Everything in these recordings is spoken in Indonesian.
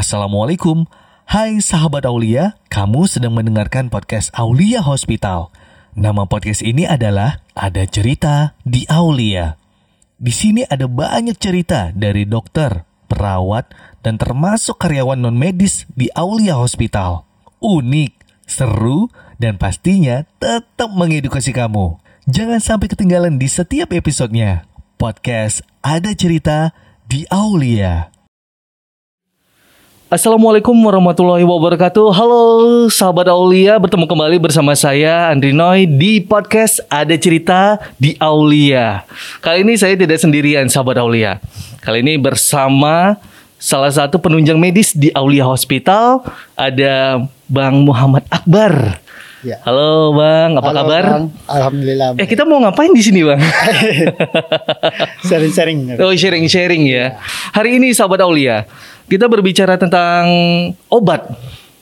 Assalamualaikum. Hai sahabat Aulia, kamu sedang mendengarkan podcast Aulia Hospital. Nama podcast ini adalah Ada Cerita di Aulia. Di sini ada banyak cerita dari dokter, perawat, dan termasuk karyawan non-medis di Aulia Hospital. Unik, seru, dan pastinya tetap mengedukasi kamu. Jangan sampai ketinggalan di setiap episodenya. Podcast Ada Cerita di Aulia. Assalamualaikum warahmatullahi wabarakatuh Halo sahabat Aulia Bertemu kembali bersama saya Andri Noy Di podcast Ada Cerita di Aulia Kali ini saya tidak sendirian sahabat Aulia Kali ini bersama Salah satu penunjang medis di Aulia Hospital Ada Bang Muhammad Akbar Ya. Halo Bang, apa Halo, kabar? Bang. Alhamdulillah. Eh kita mau ngapain di sini Bang? sering-sering. Oh sharing-sharing ya. Hari ini sahabat Aulia, kita berbicara tentang obat.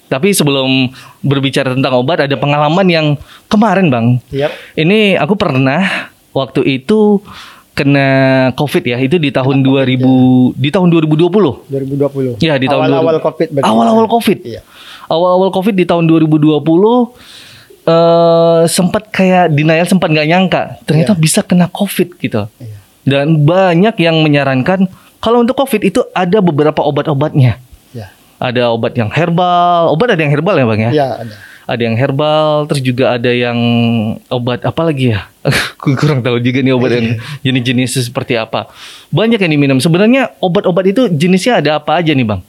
Tapi sebelum berbicara tentang obat ada pengalaman yang kemarin Bang. Yap. Ini aku pernah waktu itu kena Covid ya, itu di tahun 2000 di tahun 2020. 2020. Ya, di tahun awal-awal 2000. Covid. Awal-awal Covid. Iya. Awal-awal Covid di tahun 2020 eh sempat kayak denial sempat nggak nyangka ternyata Iya. bisa kena Covid gitu. Iya. Dan banyak yang menyarankan kalau untuk Covid itu ada beberapa obat-obatnya. Ya. Ada obat yang herbal, obat ada yang herbal ya bang ya? Ya, ada. Ada yang herbal, terus juga ada yang obat apa lagi ya? Kurang tahu juga nih obat yang jenis-jenisnya seperti apa. Banyak yang diminum. Sebenarnya obat-obat itu jenisnya ada apa aja nih bang?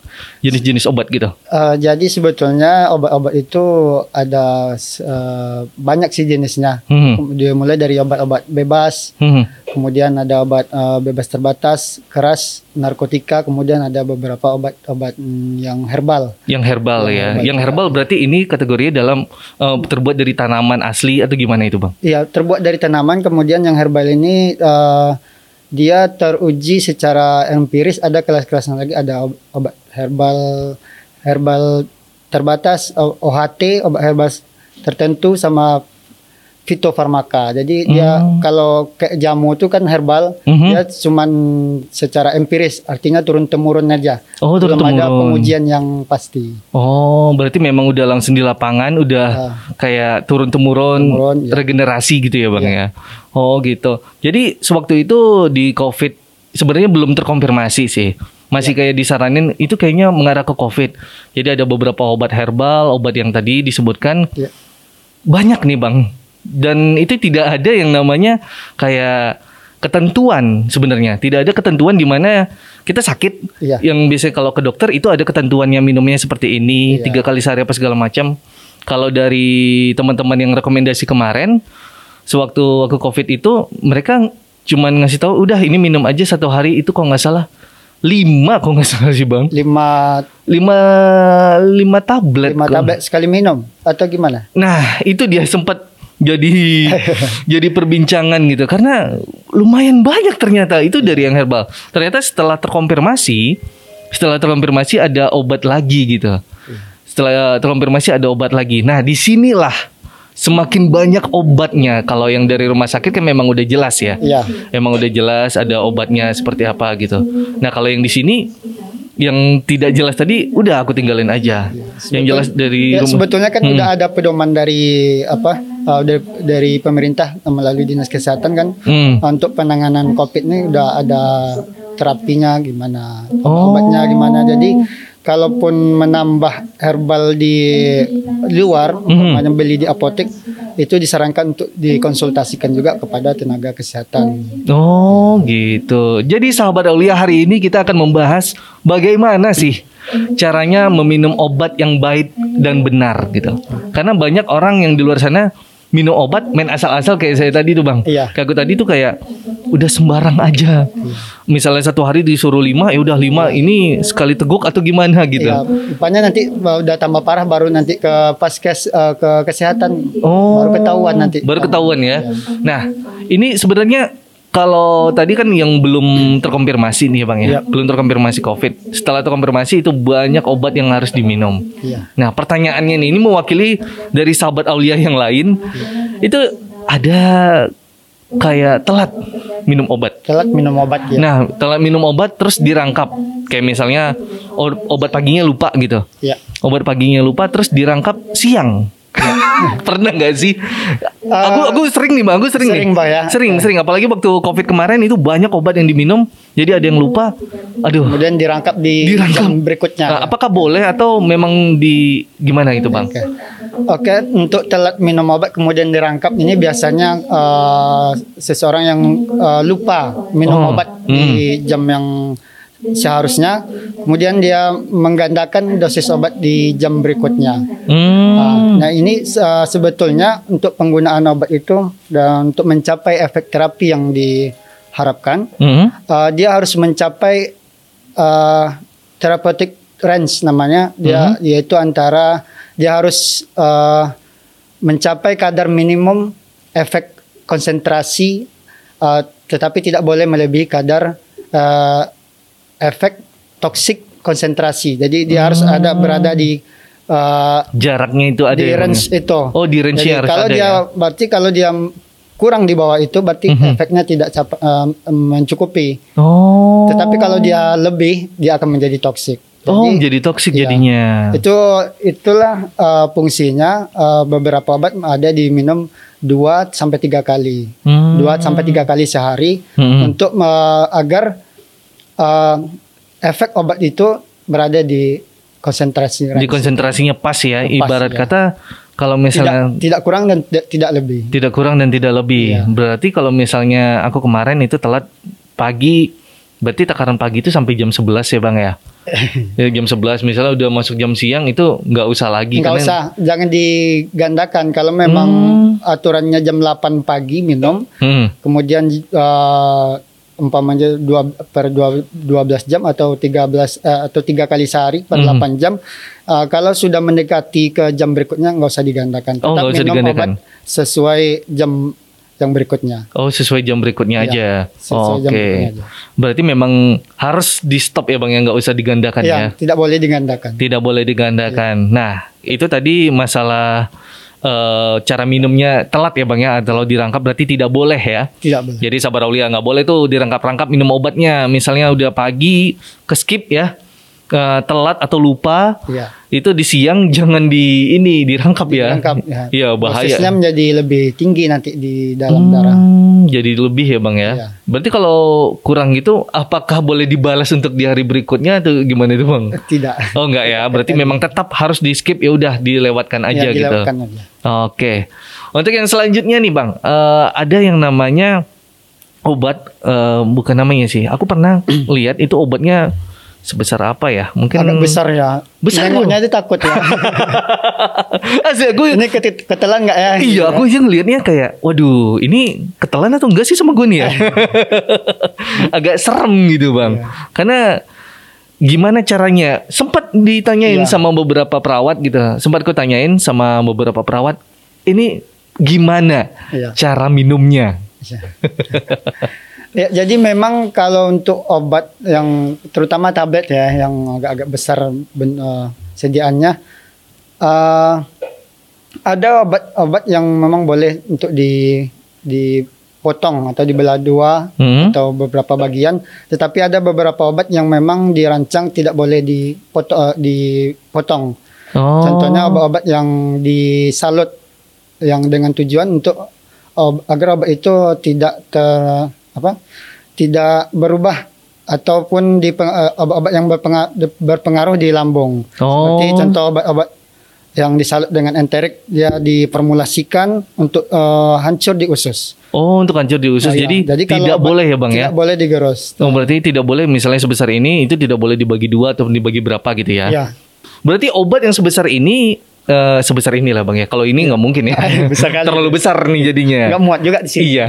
Jenis-jenis obat gitu. Eh, jadi sebetulnya obat-obat itu ada eh, banyak sih jenisnya. Hmm. Dia mulai dari obat-obat bebas, Hmm. kemudian ada obat eh, bebas terbatas, keras, narkotika, kemudian ada beberapa obat-obat mm, yang herbal. Yang herbal Yang ya. herbal. Yang herbal berarti ini kategorinya dalam eh, terbuat dari tanaman asli atau gimana itu bang? Iya, terbuat dari tanaman. Kemudian yang herbal ini eh, dia teruji secara empiris. Ada kelas-kelasnya lagi. Ada ob- obat herbal, herbal terbatas, OHT, obat herbal tertentu sama fitofarmaka. Jadi dia Hmm. kalau kayak jamu itu kan herbal, Mhm. dia cuman secara empiris, artinya turun temurun aja. Oh, Belum ada pengujian yang pasti. Oh, berarti memang udah langsung di lapangan, udah Ah. kayak turun temurun, Temurun, ya. regenerasi gitu ya bang ya. Oh gitu. Jadi sewaktu itu di COVID sebenarnya belum terkonfirmasi sih. Masih kayak disaranin itu kayaknya mengarah ke COVID. Jadi ada beberapa obat herbal, obat yang tadi disebutkan Ya. banyak nih bang. Dan itu tidak ada yang namanya kayak ketentuan sebenarnya. Tidak ada ketentuan di mana kita sakit. Iya. Yang biasanya kalau ke dokter itu ada ketentuannya minumnya seperti ini Iya. tiga kali sehari apa segala macam. Kalau dari teman-teman yang rekomendasi kemarin, sewaktu waktu covid itu mereka cuman ngasih tahu udah ini minum aja satu hari itu kok nggak salah lima kok nggak salah sih bang Lima, lima lima tablet lima kok. tablet sekali minum atau gimana? Nah, itu dia sempat jadi jadi perbincangan gitu karena lumayan banyak ternyata itu dari yang herbal. Ternyata setelah terkonfirmasi, setelah terkonfirmasi ada obat lagi gitu. Setelah terkonfirmasi ada obat lagi. Nah, di sinilah semakin banyak obatnya. Kalau yang dari rumah sakit kan memang udah jelas ya. Iya. Emang udah jelas ada obatnya seperti apa gitu. Nah, kalau yang di sini yang tidak jelas tadi udah aku tinggalin aja. Yang jelas dari Ya, rumah. sebetulnya kan Hmm. udah ada pedoman dari apa uh, dari, dari pemerintah melalui dinas kesehatan kan Hmm. untuk penanganan COVID ini udah ada terapinya gimana, Oh. obatnya gimana. Jadi kalaupun menambah herbal di luar, Hmm. umpamanya beli di apotek, itu disarankan untuk dikonsultasikan juga kepada tenaga kesehatan. Oh gitu. Jadi sahabat Aulia hari ini kita akan membahas bagaimana sih caranya meminum obat yang baik dan benar gitu. Karena banyak orang yang di luar sana minum obat main asal-asal kayak saya tadi tuh bang. Iya. Kayak aku tadi tuh kayak udah sembarang aja. Misalnya satu hari disuruh lima, ya udah lima ini sekali teguk atau gimana gitu. Ya, rupanya nanti udah tambah parah baru nanti ke paskes uh, ke kesehatan Oh. baru ketahuan nanti. Baru ketahuan ya. Nah, ini sebenarnya kalau tadi kan yang belum terkonfirmasi nih Bang ya. Iya. Belum terkonfirmasi Covid. Setelah terkonfirmasi itu banyak obat yang harus diminum. Iya. Nah, pertanyaannya nih ini mewakili dari sahabat Aulia yang lain. Itu ada kayak telat minum obat. telat minum obat ya. Nah, telat minum obat terus dirangkap. Kayak misalnya obat paginya lupa gitu. Ya. Obat paginya lupa terus dirangkap siang. Pernah nggak sih? aku aku sering nih bang, aku sering, sering, nih. Bang, ya. Sering sering. Apalagi waktu covid kemarin itu banyak obat yang diminum, jadi ada yang lupa. Aduh. Kemudian dirangkap di Dirangkap. jam berikutnya. Nah, apakah boleh atau memang di gimana itu bang? Oke. Oke, untuk telat minum obat kemudian dirangkap ini biasanya eh, seseorang yang eh, lupa minum Oh, obat di jam yang seharusnya, kemudian dia menggandakan dosis obat di jam berikutnya. Hmm. Ah, Nah ini uh, sebetulnya untuk penggunaan obat itu dan untuk mencapai efek terapi yang diharapkan, Hmm. uh, dia harus mencapai uh, therapeutic range namanya, dia yaitu antara dia harus uh, mencapai kadar minimum efek konsentrasi, uh, tetapi tidak boleh melebihi kadar uh, efek toksik konsentrasi. Jadi dia harus ada berada di uh, Jaraknya itu ada di ya, range ya? itu. Oh, di range Jadi harus kalau ada dia ya? berarti kalau dia kurang di bawah itu berarti Mhm. efeknya tidak cap- eh, mencukupi. Oh. Tetapi kalau dia lebih dia akan menjadi toksik. Oh, Jadi, jadi toksik iya. jadinya. itu itulah eh, fungsinya eh, beberapa obat ada diminum 2 sampai tiga kali. Hmm. 2 sampai tiga kali sehari Hmm. untuk eh, agar eh, efek obat itu berada di konsentrasi Di konsentrasinya pas ya. Ibarat ya. kata kalau tidak misalnya tidak kurang dan tidak, tidak lebih. tidak kurang dan tidak lebih. Iya. Berarti kalau misalnya aku kemarin itu telat pagi, berarti takaran pagi itu sampai jam 11 ya bang ya? ya jam 11 misalnya udah masuk jam siang itu nggak usah lagi. Karena- usah, jangan digandakan. Kalau memang aturannya jam 8 pagi minum, Hmm. kemudian eh, umpamanya dua per dua- 12 jam atau 13 eh, atau tiga kali sehari per Hmm. 8 jam. eh, kalau sudah mendekati ke jam berikutnya nggak usah digandakan. Oh, nggak usah minum digandakan. obat sesuai jam yang berikutnya. Oh sesuai jam berikutnya Iya, aja. sesuai Oke. jam berikutnya aja. Berarti memang harus di stop ya bang ya nggak usah digandakan ya. Ya, tidak boleh digandakan. Tidak boleh digandakan. Nah itu tadi masalah eh, cara minumnya telat ya bang ya. Kalau dirangkap berarti tidak boleh ya. Tidak boleh. Jadi sabar Aulia nggak boleh tuh dirangkap-rangkap minum obatnya. Misalnya udah pagi ke skip ya, eh, telat atau lupa, Iya. itu di siang jangan di ini dirangkap ya. Dirangkap, ya. Iya bahaya. Prosesnya menjadi lebih tinggi nanti di dalam Hmm, darah. Jadi lebih ya bang ya. Iya. Berarti kalau kurang gitu, apakah boleh dibalas untuk di hari berikutnya atau gimana itu bang? Tidak. Oh enggak ya, berarti memang tetap harus di skip ya udah dilewatkan aja ya, gitu. dilewatkan aja. Oke. Untuk yang selanjutnya nih Bang, eh, ada yang namanya obat eh, bukan namanya sih. Aku pernah lihat itu obatnya sebesar apa ya? Mungkin Agak besar ya. Besar Nengoknya itu takut ya. Asli aku Ini ketit- ketelan nggak ya? Iya, aku aja ngelihatnya kayak, waduh, ini ketelan atau enggak sih sama gue nih ya? Agak serem gitu bang, Iya. karena gimana caranya? Sempat ditanyain Iya. sama beberapa perawat gitu, sempat ku tanyain sama beberapa perawat, ini gimana Iya. cara minumnya? Ya, jadi memang kalau untuk obat yang terutama tablet ya yang agak-agak besar ben, eh, sediaannya eh, ada obat-obat yang memang boleh untuk di dipotong atau dibelah dua Hmm? atau beberapa bagian tetapi ada beberapa obat yang memang dirancang tidak boleh dipotong, eh, dipotong. Oh. Contohnya obat-obat yang disalut yang dengan tujuan untuk ob- agar obat itu tidak ter apa? tidak berubah ataupun di eh, obat-obat yang berpengaruh, di lambung. Oh. Seperti contoh obat-obat yang disalut dengan enterik dia diformulasikan untuk eh, hancur di usus. Oh, untuk hancur di usus. Nah, ya. Jadi, kalau tidak obat boleh ya bang ya? Tidak boleh digerus. Oh, berarti tidak boleh misalnya sebesar ini itu tidak boleh dibagi dua atau dibagi berapa gitu ya? Ya. Berarti obat yang sebesar ini eh, sebesar inilah bang ya. Kalau ini nggak mungkin ya. Besar kali. Terlalu besar nih jadinya. Enggak muat juga di sini. Iya.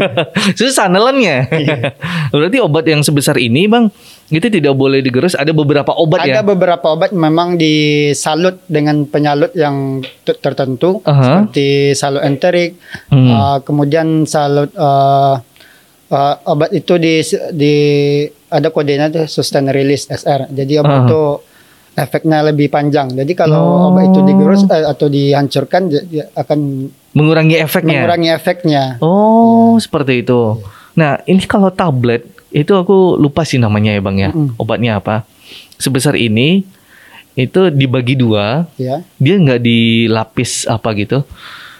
Susah nelannya. Berarti obat yang sebesar ini bang itu tidak boleh digerus. Ada beberapa obat ya. Ada beberapa obat memang disalut dengan penyalut yang tertentu Aha. seperti salut enterik, Hmm. uh, kemudian salut uh, uh, obat itu di di ada kodenya itu sustain release SR. Jadi obat itu efeknya lebih panjang. Jadi kalau Oh. obat itu digerus eh, atau dihancurkan dia- akan mengurangi efeknya. mengurangi efeknya. Oh, seperti itu. Nah, ini kalau tablet itu aku lupa sih namanya ya, Bang ya. Mm-mm. Obatnya apa? Sebesar ini itu dibagi dua, Ya. dia nggak dilapis apa gitu.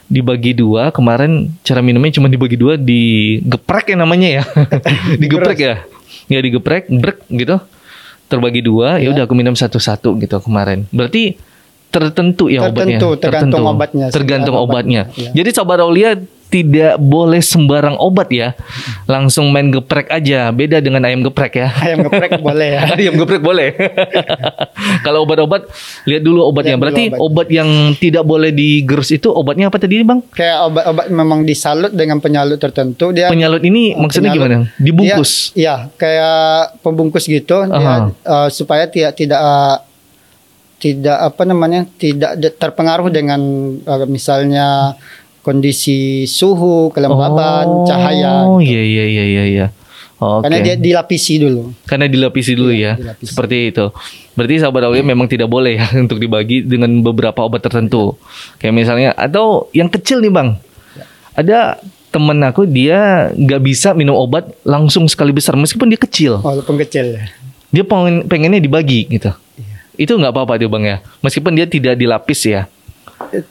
Dibagi dua, kemarin cara minumnya cuma dibagi dua, digeprek ya namanya ya. digeprek ya. Ya digeprek, brek gitu. Terbagi dua, ya udah aku minum satu-satu gitu kemarin. Berarti tertentu ya obatnya. Tertentu, tergantung obatnya. Tergantung obatnya. obatnya, ya. Jadi sahabat Aulia tidak boleh sembarang obat ya. Langsung main geprek aja. Beda dengan ayam geprek ya. Ayam geprek boleh ya. Ayam geprek boleh. Kalau obat-obat lihat dulu obatnya. Lihat dulu Berarti obatnya. obat yang tidak boleh digerus itu obatnya apa tadi Bang? Kayak obat-obat memang disalut dengan penyalut tertentu dia Penyalut ini maksudnya penyalut. gimana? Dibungkus. Dia, iya, kayak pembungkus gitu dia, Aha. eh, supaya tidak tidak eh, tidak apa namanya tidak terpengaruh dengan eh, misalnya kondisi suhu, kelembaban, oh, cahaya. Oh iya iya iya iya iya. Oke. Karena dia dilapisi dulu. Karena dilapisi dulu Iya, ya. dilapisi. Seperti itu. Berarti sahabat Aulia memang tidak boleh ya untuk dibagi dengan beberapa obat tertentu. Kayak misalnya atau yang kecil nih Bang. Ya. Ada temen aku dia nggak bisa minum obat langsung sekali besar meskipun dia kecil. Walaupun kecil. ya. Dia pengen, pengennya dibagi gitu. Iya. Itu nggak apa-apa dia Bang ya. Meskipun dia tidak dilapis ya. Eh,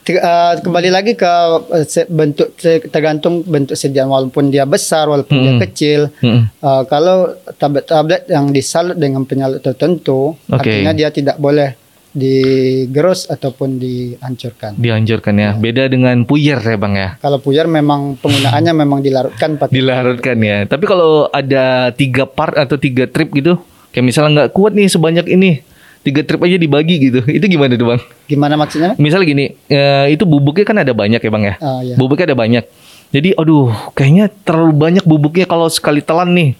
kembali lagi ke eh, bentuk te- tergantung bentuk sediaan walaupun dia besar walaupun dia Hmm. kecil Mm-mm. Eh, kalau tablet-tablet yang disalut dengan penyalut tertentu Oke. artinya dia tidak boleh digerus ataupun dihancurkan Dianjurkan ya. Beda dengan puyer ya Bang ya. kalau puyer memang penggunaannya memang dilarutkan pakai dilarutkan ya. Tapi kalau ada tiga part atau tiga trip gitu, kayak misalnya nggak kuat nih sebanyak ini, tiga trip aja dibagi gitu, itu gimana tuh bang? gimana maksudnya Misalnya gini, eh, itu bubuknya kan ada banyak ya bang ya? Ah, ya. Bubuknya ada banyak. Jadi, aduh, kayaknya terlalu banyak bubuknya kalau sekali telan nih.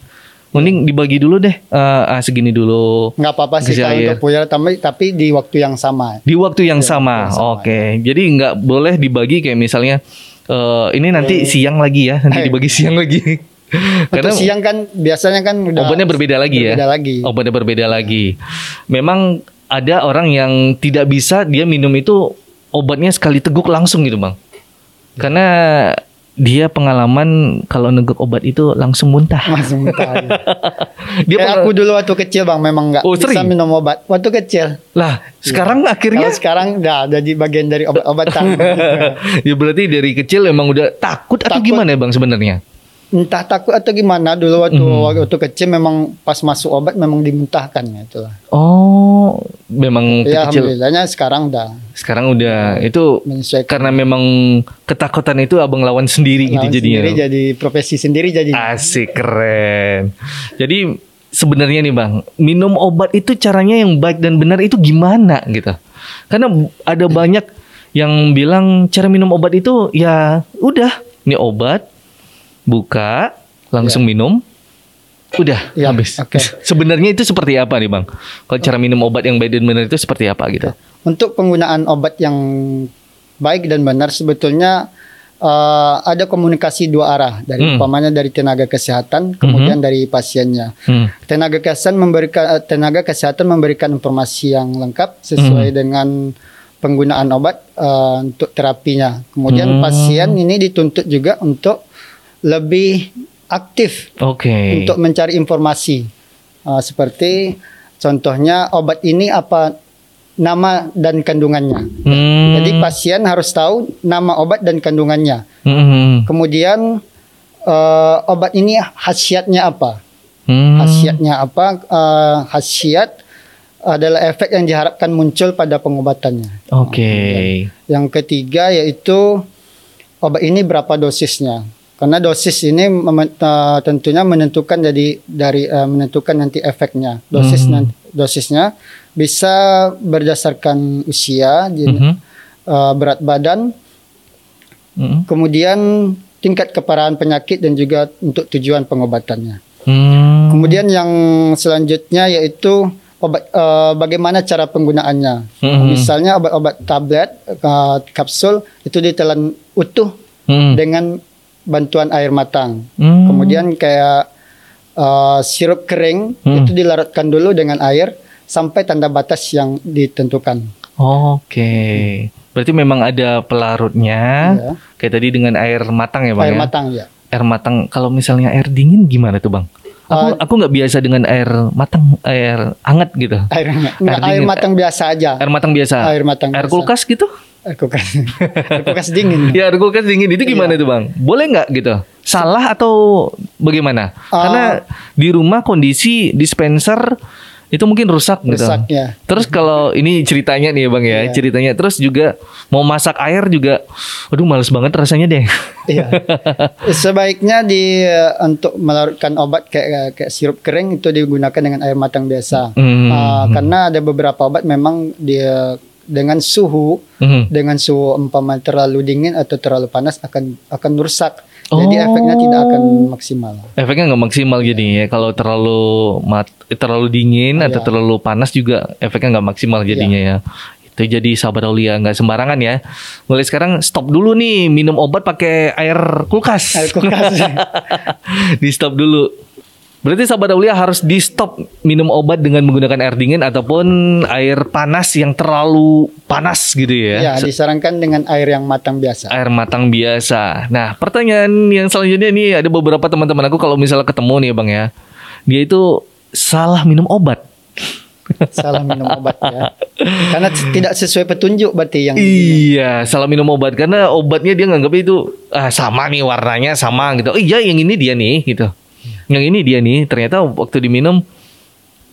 Mending dibagi dulu deh, Eh, ah segini dulu. nggak apa-apa sih kalau air. untuk puyer tapi tapi di waktu yang sama Di waktu yang Ya, sama, waktu yang sama, oke. Jadi nggak boleh dibagi kayak misalnya, eh, ini nanti siang lagi ya, nanti dibagi siang lagi. untuk siang kan biasanya kan udah Obatnya berbeda lagi ya. berbeda lagi Obatnya berbeda lagi. Memang ada orang yang tidak bisa dia minum itu obatnya sekali teguk langsung gitu bang. Karena dia pengalaman kalau neguk obat itu langsung muntah. langsung muntah ya. Dia Kayak pengal- aku dulu waktu kecil bang memang nggak Oh, bisa minum obat waktu kecil. lah sekarang akhirnya Kalau sekarang udah jadi bagian dari obat-obatan. ya berarti dari kecil emang udah takut atau Takut. gimana ya bang sebenarnya? Entah takut atau gimana dulu waktu Mhm. waktu kecil memang pas masuk obat memang dimuntahkan ya itulah. Oh, memang Ya kecil. alhamdulillahnya sekarang udah Sekarang udah itu karena memang ketakutan itu abang lawan sendiri gitu lawan jadinya. sendiri jadi profesi sendiri jadi. Asik keren. Jadi sebenarnya nih bang, minum obat itu caranya yang baik dan benar itu gimana gitu? Karena ada banyak yang bilang cara minum obat itu ya udah, ini obat, buka, langsung minum, udah Ya, habis. oke. Sebenarnya itu seperti apa nih bang? Kalau cara minum obat yang baik dan benar itu seperti apa gitu? Untuk penggunaan obat yang baik dan benar sebetulnya eh, ada komunikasi dua arah dari Hmm. umpamanya dari tenaga kesehatan kemudian dari pasiennya. Hmm. Tenaga kesehatan memberikan eh, tenaga kesehatan memberikan informasi yang lengkap sesuai Hmm. dengan penggunaan obat eh, untuk terapinya. Kemudian Hmm. pasien ini dituntut juga untuk lebih aktif Oke. untuk mencari informasi. Eh, seperti contohnya obat ini apa nama dan kandungannya. Hmm. Jadi pasien harus tahu nama obat dan kandungannya. Hmm. Kemudian eh, obat ini khasiatnya apa? Hmm. Khasiatnya apa? Eh, khasiat adalah efek yang diharapkan muncul pada pengobatannya. Oke. Yang ketiga yaitu obat ini berapa dosisnya. Karena dosis ini eh, tentunya menentukan jadi dari eh, menentukan nanti efeknya. Dosis Hmm. nanti, dosisnya bisa berdasarkan usia, jen- Mhm. eh, berat badan, Hmm. kemudian tingkat keparahan penyakit dan juga untuk tujuan pengobatannya. Hmm. Kemudian yang selanjutnya yaitu obat eh, bagaimana cara penggunaannya. Mhm. Misalnya obat-obat tablet, eh, kapsul itu ditelan utuh Hmm. dengan bantuan air matang. Hmm. Kemudian kayak eh, sirup kering Hmm. itu dilarutkan dulu dengan air sampai tanda batas yang ditentukan. Oke. Berarti memang ada pelarutnya. Iya. Kayak tadi dengan air matang ya bang Air ya. matang ya. Air matang. Kalau misalnya air dingin gimana tuh bang? Aku Ah. aku nggak biasa dengan air matang, air hangat gitu. Air. Enggak, Air air, matang biasa aja. Air matang biasa. Air matang Air biasa. kulkas gitu? Air kulkas. air kulkas dingin. Ya air kulkas dingin itu gimana Iya. tuh bang? Boleh nggak gitu? Salah atau bagaimana? Ah. Karena di rumah kondisi dispenser itu mungkin rusak gitu. Rusak, ya. Terus kalau ini ceritanya nih ya bang ya, Iya. ceritanya terus juga mau masak air juga, aduh males banget rasanya deh. Iya. Sebaiknya di untuk melarutkan obat kayak kayak sirup kering itu digunakan dengan air matang biasa. Hmm. Ah, karena ada beberapa obat memang dia dengan suhu Mhm. dengan suhu umpama terlalu dingin atau terlalu panas akan akan rusak. Jadi Oh. efeknya tidak akan maksimal. Efeknya nggak maksimal jadi ya. Kalau terlalu mat, terlalu dingin atau Iya. terlalu panas juga efeknya nggak maksimal jadinya ya. Itu jadi sahabat Aulia nggak sembarangan ya. Mulai sekarang stop dulu nih minum obat pakai air kulkas. Air kulkas. di stop dulu. Berarti sahabat Aulia harus di stop minum obat dengan menggunakan air dingin ataupun air panas yang terlalu panas gitu ya. ya, disarankan dengan air yang matang biasa. air matang biasa. Nah, pertanyaan yang selanjutnya nih ada beberapa teman-teman aku kalau misalnya ketemu nih bang ya, dia itu salah minum obat. Salah minum obat ya. Karena tidak sesuai petunjuk berarti yang Iya, salah minum obat karena obatnya dia nganggap itu ah, sama nih warnanya sama gitu. Oh iya, yang ini dia nih gitu. Yang ini dia nih. Ternyata waktu diminum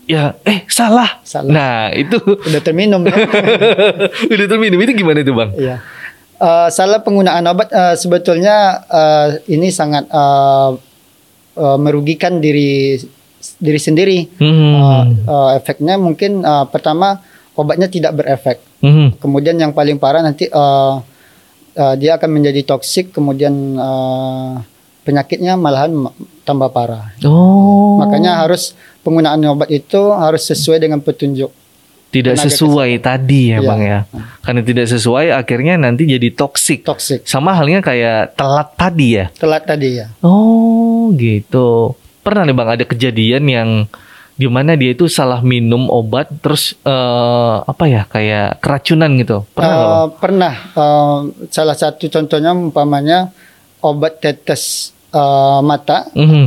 ya eh salah. Salah. Nah, itu udah terminum ya. udah terminum itu gimana itu bang? Iya. Eh, salah penggunaan obat eh, sebetulnya eh, ini sangat eh, eh, merugikan diri diri sendiri. Hmm. Eh, eh, efeknya mungkin eh, pertama obatnya tidak berefek. Mhm. Kemudian yang paling parah nanti eh, eh, dia akan menjadi toksik. Kemudian eh, penyakitnya malahan ma- tambah parah. Oh. Makanya harus penggunaan obat itu harus sesuai dengan petunjuk. tidak tenaga sesuai tadi ya Iya. bang ya karena tidak sesuai akhirnya nanti jadi toksik Toksik. sama halnya kayak telat tadi ya Telat tadi ya. oh gitu pernah nih bang ada kejadian yang di mana dia itu salah minum obat terus eh, apa ya kayak keracunan gitu pernah Bang? Eh, pernah. Eh, salah satu contohnya umpamanya obat tetes eh, mata Mhm.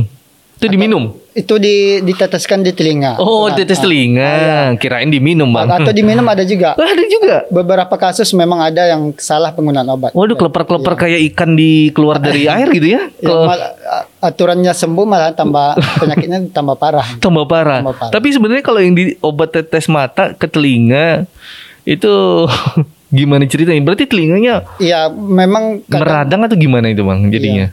itu diminum itu di, diteteskan di telinga. oh Nah, tetes ah, telinga kirain diminum bang Atau diminum ada juga. ada juga Beberapa kasus memang ada yang salah penggunaan obat. Waduh kelepar-kelepar kayak ikan di keluar dari air gitu ya. Ya, mal- aturannya sembuh malah tambah penyakitnya tambah parah. tambah parah. Tambah parah. Tapi sebenarnya kalau yang di obat tetes mata ke telinga itu gimana ceritanya? Berarti telinganya Iya, memang kadang meradang atau gimana itu bang jadinya?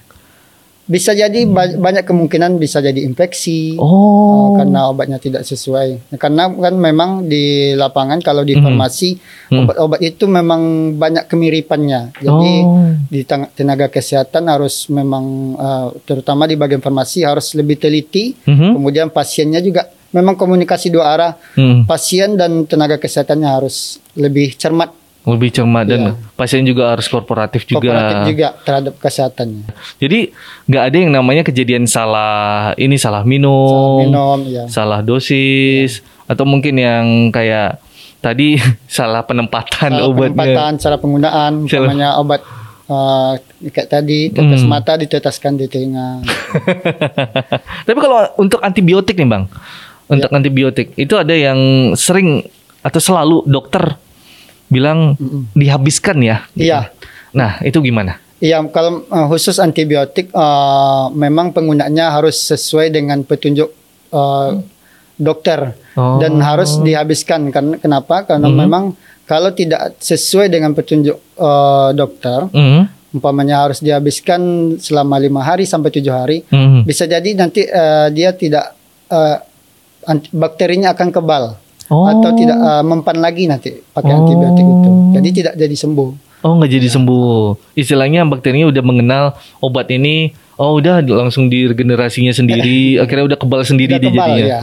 Bisa jadi ba- banyak kemungkinan bisa jadi infeksi. Oh, Uh, karena obatnya tidak sesuai. Karena kan memang di lapangan kalau di Mhm. farmasi Hmm. obat-obat itu memang banyak kemiripannya. Jadi Oh. di tenaga kesehatan harus memang uh, terutama di bagian farmasi harus lebih teliti. Mhm. Kemudian pasiennya juga memang komunikasi dua arah. Hmm, Pasien dan tenaga kesehatannya harus lebih cermat, lebih cermat dan Iya. pasien juga harus kooperatif juga. kooperatif juga terhadap kesehatannya. Jadi nggak ada yang namanya kejadian salah ini salah minum, Salah minum, ya. salah dosis, atau mungkin yang kayak tadi salah penempatan Salah obatnya. penempatan, cara penggunaan, Salah- umpamanya obat uh, kayak tadi tetes Hmm. mata diteteskan di telinga. Tapi kalau untuk antibiotik nih bang, untuk antibiotik itu ada yang sering atau selalu dokter bilang dihabiskan ya. Iya. Nah itu gimana? Iya, kalau uh, khusus antibiotik uh, memang penggunaannya harus sesuai dengan petunjuk uh, dokter Oh. dan harus dihabiskan karena kenapa? Karena Mhm. memang kalau tidak sesuai dengan petunjuk uh, dokter, Hmm. umpamanya harus dihabiskan selama lima hari sampai tujuh hari, Hmm. bisa jadi nanti uh, dia tidak uh, bakterinya akan kebal Oh. atau tidak uh, mempan lagi nanti pakai Oh. antibiotik itu. Jadi tidak jadi sembuh. Oh nggak jadi sembuh. Istilahnya bakterinya udah mengenal obat ini. Oh udah langsung diregenerasinya sendiri. Akhirnya udah kebal sendiri Udah dia kebal, jadinya. ya.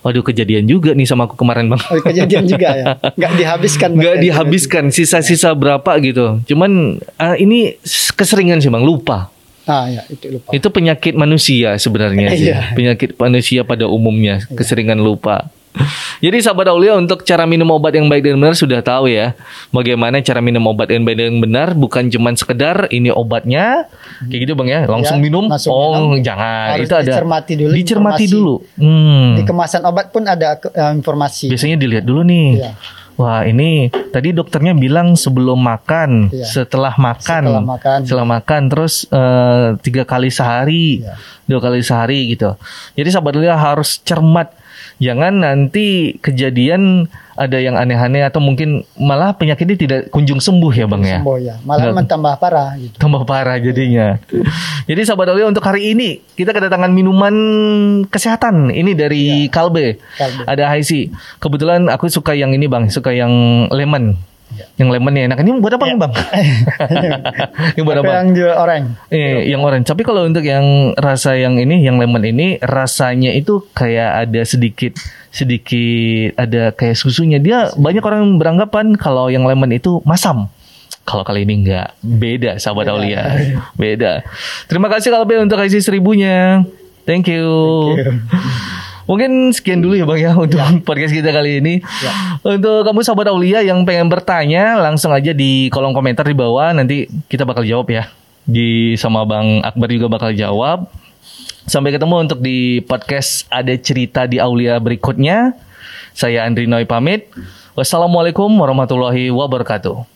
Waduh kejadian juga nih sama aku kemarin bang. Oh, kejadian juga ya. Nggak dihabiskan. Nggak dihabiskan sisa-sisa berapa gitu. Cuman ah, ini keseringan sih bang lupa. Ah ya, itu lupa. Itu penyakit manusia sebenarnya sih. Iya. Penyakit manusia pada umumnya, keseringan lupa. Jadi sahabat Aulia untuk cara minum obat yang baik dan benar sudah tahu ya. Bagaimana cara minum obat yang baik dan benar bukan cuman sekedar ini obatnya kayak gitu Bang ya, langsung Ya, minum. langsung oh, minum. jangan. Harus itu ada dicermati dulu Dicermati informasi. dulu. Hmm. Di kemasan obat pun ada eh, informasi. Biasanya dilihat dulu nih. Iya. Wah, ini tadi dokternya bilang sebelum makan, Iya. setelah makan, Setelah makan. setelah makan, terus eh, tiga kali sehari, Iya. dua kali sehari gitu. Jadi sahabat harus cermat, jangan nanti kejadian ada yang aneh-aneh atau mungkin malah penyakitnya tidak kunjung sembuh ya bang ya. Sembuh ya. Malah Nggak. mentambah parah gitu. Tambah parah jadinya. Jadi sahabat Aulia untuk hari ini kita kedatangan minuman kesehatan ini dari Kalbe. Kalbe. Ada Haisi. Kebetulan aku suka yang ini bang, suka yang lemon. Ya. Yang lemonnya enak. Ini buat apa nih bang? ini buat Apa yang jual orang? Eh, yang orange. Tapi kalau untuk yang rasa yang ini, yang lemon ini rasanya itu kayak ada sedikit sedikit ada kayak susunya. Dia banyak orang beranggapan kalau yang lemon itu masam. Kalau kali ini enggak, beda sahabat Aulia. Beda. Terima kasih Kalbe untuk isi seribunya. Thank you. Mungkin sekian dulu ya Bang ya untuk podcast kita kali ini. Untuk kamu sahabat Aulia yang pengen bertanya langsung aja di kolom komentar di bawah nanti kita bakal jawab ya. Di sama Bang Akbar juga bakal jawab. Sampai ketemu untuk di podcast ada cerita di Aulia berikutnya. Saya Andri Noy pamit. Wassalamualaikum warahmatullahi wabarakatuh.